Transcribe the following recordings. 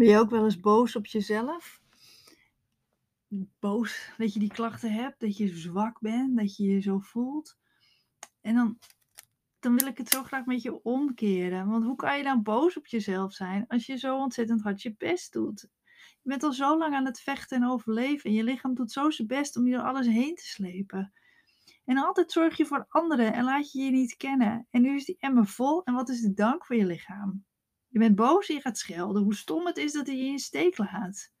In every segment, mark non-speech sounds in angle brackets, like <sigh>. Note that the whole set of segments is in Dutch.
Ben je ook wel eens boos op jezelf? Boos dat je die klachten hebt, dat je zwak bent, dat je je zo voelt. En dan, dan wil ik het zo graag met je omkeren. Want hoe kan je dan boos op jezelf zijn als je zo ontzettend hard je best doet? Je bent al zo lang aan het vechten en overleven. En je lichaam doet zo zijn best om je alles heen te slepen. En altijd zorg je voor anderen en laat je je niet kennen. En nu is die emmer vol. En wat is de dank voor je lichaam? Je bent boos en je gaat schelden. Hoe stom het is dat hij je in steek laat.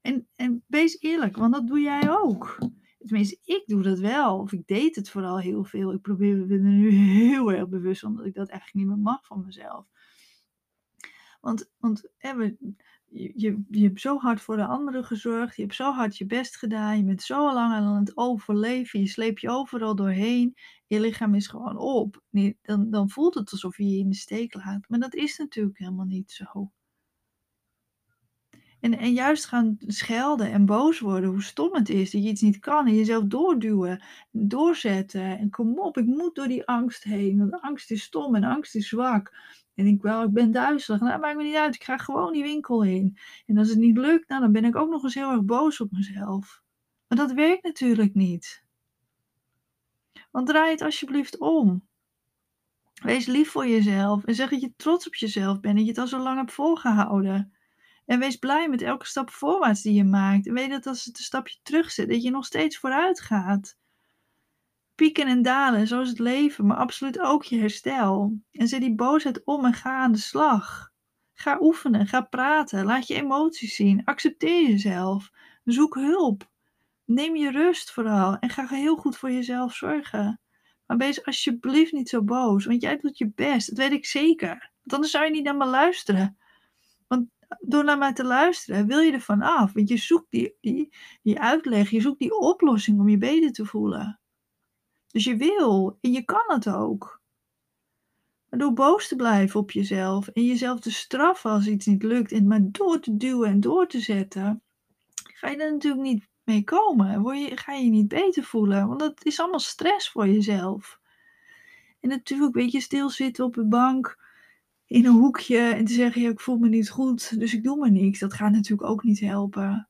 En, en wees eerlijk, want dat doe jij ook. Tenminste, ik doe dat wel. Of ik deed het vooral heel veel. Ik probeer me er nu heel erg bewust, omdat ik dat eigenlijk niet meer mag van mezelf. Want, want we, je, je hebt zo hard voor de anderen gezorgd. Je hebt zo hard je best gedaan. Je bent zo lang aan het overleven. Je sleept je overal doorheen. Je lichaam is gewoon op. Dan, dan voelt het alsof je je in de steek laat. Maar dat is natuurlijk helemaal niet zo. En, en juist gaan schelden en boos worden, hoe stom het is dat je iets niet kan en jezelf doorduwen, doorzetten. En kom op, ik moet door die angst heen, want angst is stom en angst is zwak. En ik wel, ik ben duizelig. Nou, maakt me niet uit. Ik ga gewoon die winkel in. En als het niet lukt, nou, dan ben ik ook nog eens heel erg boos op mezelf. Maar dat werkt natuurlijk niet. Want draai het alsjeblieft om. Wees lief voor jezelf en zeg dat je trots op jezelf bent en je het al zo lang hebt volgehouden. En wees blij met elke stap voorwaarts die je maakt. En weet dat als het een stapje terug zit, dat je nog steeds vooruit gaat pieken en dalen, zo is het leven, maar absoluut ook je herstel. En zet die boosheid om en ga aan de slag. Ga oefenen, ga praten, laat je emoties zien, accepteer jezelf, zoek hulp. Neem je rust vooral en ga heel goed voor jezelf zorgen. Maar wees alsjeblieft niet zo boos, want jij doet je best, dat weet ik zeker. Want anders zou je niet naar me luisteren. Want door naar mij te luisteren wil je ervan af, want je zoekt die, die, die uitleg, je zoekt die oplossing om je beter te voelen. Dus je wil en je kan het ook. Maar door boos te blijven op jezelf en jezelf te straffen als iets niet lukt en maar door te duwen en door te zetten, ga je er natuurlijk niet mee komen. Ga je je niet beter voelen, want dat is allemaal stress voor jezelf. En natuurlijk, weet je, stilzitten op de bank in een hoekje en te zeggen: ja, ik voel me niet goed, dus ik doe maar niks. Dat gaat natuurlijk ook niet helpen.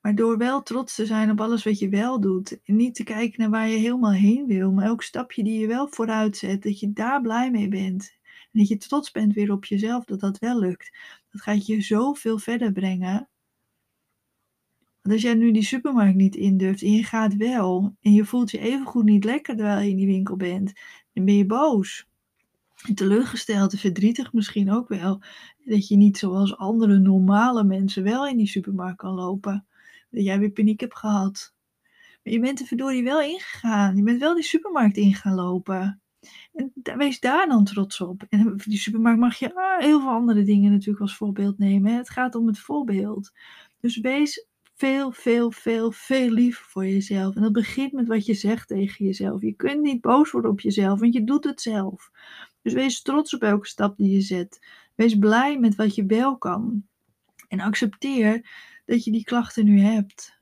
Maar door wel trots te zijn op alles wat je wel doet. En niet te kijken naar waar je helemaal heen wil. Maar elk stapje die je wel vooruit zet. Dat je daar blij mee bent. En dat je trots bent weer op jezelf dat dat wel lukt. Dat gaat je zoveel verder brengen. Want als jij nu die supermarkt niet in durft en je gaat wel. En je voelt je even goed niet lekker terwijl je in die winkel bent. Dan ben je boos. En teleurgesteld en verdrietig misschien ook wel. Dat je niet zoals andere normale mensen wel in die supermarkt kan lopen dat jij weer paniek hebt gehad. Maar je bent er verdorie wel ingegaan. Je bent wel die supermarkt in gaan lopen. En wees daar dan trots op. En die supermarkt mag je ah, heel veel andere dingen natuurlijk als voorbeeld nemen. Het gaat om het voorbeeld. Dus wees veel, veel, veel, veel liever voor jezelf. En dat begint met wat je zegt tegen jezelf. Je kunt niet boos worden op jezelf, want je doet het zelf. Dus wees trots op elke stap die je zet. Wees blij met wat je wel kan. En accepteer dat je die klachten nu hebt.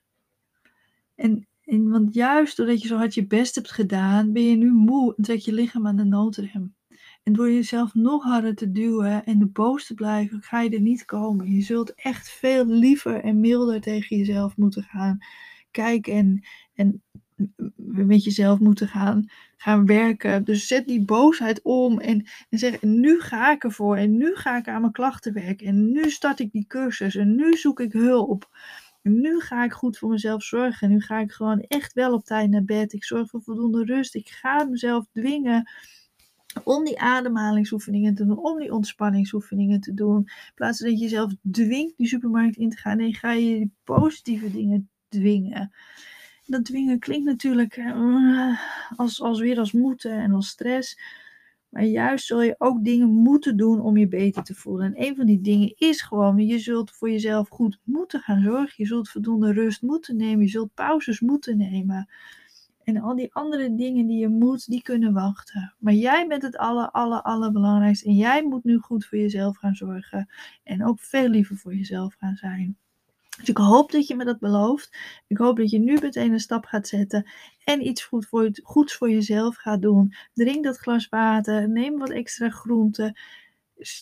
En, en want juist doordat je zo hard je best hebt gedaan, ben je nu moe en trek je lichaam aan de noodrem. En door jezelf nog harder te duwen en boos te blijven, ga je er niet komen. Je zult echt veel liever en milder tegen jezelf moeten gaan kijken en, en met jezelf moeten gaan, gaan werken. Dus zet die boosheid om en, en zeg: nu ga ik ervoor en nu ga ik aan mijn klachten werken en nu start ik die cursus en nu zoek ik hulp. En nu ga ik goed voor mezelf zorgen. Nu ga ik gewoon echt wel op tijd naar bed. Ik zorg voor voldoende rust. Ik ga mezelf dwingen om die ademhalingsoefeningen te doen, om die ontspanningsoefeningen te doen. In plaats dat je jezelf dwingt die supermarkt in te gaan, nee, ga je die positieve dingen dwingen dat dwingen klinkt natuurlijk uh, als, als weer als moeten en als stress. Maar juist zul je ook dingen moeten doen om je beter te voelen. En een van die dingen is gewoon, je zult voor jezelf goed moeten gaan zorgen. Je zult voldoende rust moeten nemen. Je zult pauzes moeten nemen. En al die andere dingen die je moet, die kunnen wachten. Maar jij bent het aller, aller, allerbelangrijkste. En jij moet nu goed voor jezelf gaan zorgen. En ook veel liever voor jezelf gaan zijn. Dus ik hoop dat je me dat belooft. Ik hoop dat je nu meteen een stap gaat zetten en iets goed voor goeds voor jezelf gaat doen. Drink dat glas water, neem wat extra groente.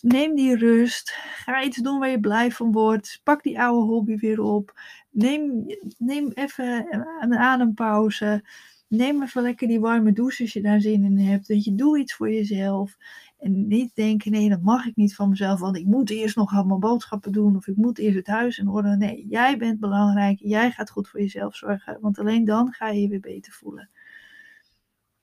Neem die rust. Ga iets doen waar je blij van wordt. Pak die oude hobby weer op. Neem, neem even een adempauze. Neem even lekker die warme douche als je daar zin in hebt. Dat je doe iets voor jezelf. En niet denken, nee, dat mag ik niet van mezelf, want ik moet eerst nog allemaal boodschappen doen of ik moet eerst het huis in orde. Nee, jij bent belangrijk, jij gaat goed voor jezelf zorgen, want alleen dan ga je je weer beter voelen.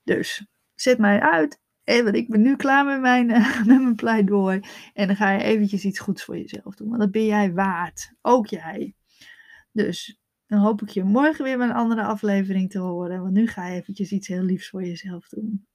Dus, zet mij uit, want ik ben nu klaar met mijn, <laughs> met mijn pleidooi. En dan ga je eventjes iets goeds voor jezelf doen, want dat ben jij waard, ook jij. Dus, dan hoop ik je morgen weer met een andere aflevering te horen, want nu ga je eventjes iets heel liefs voor jezelf doen.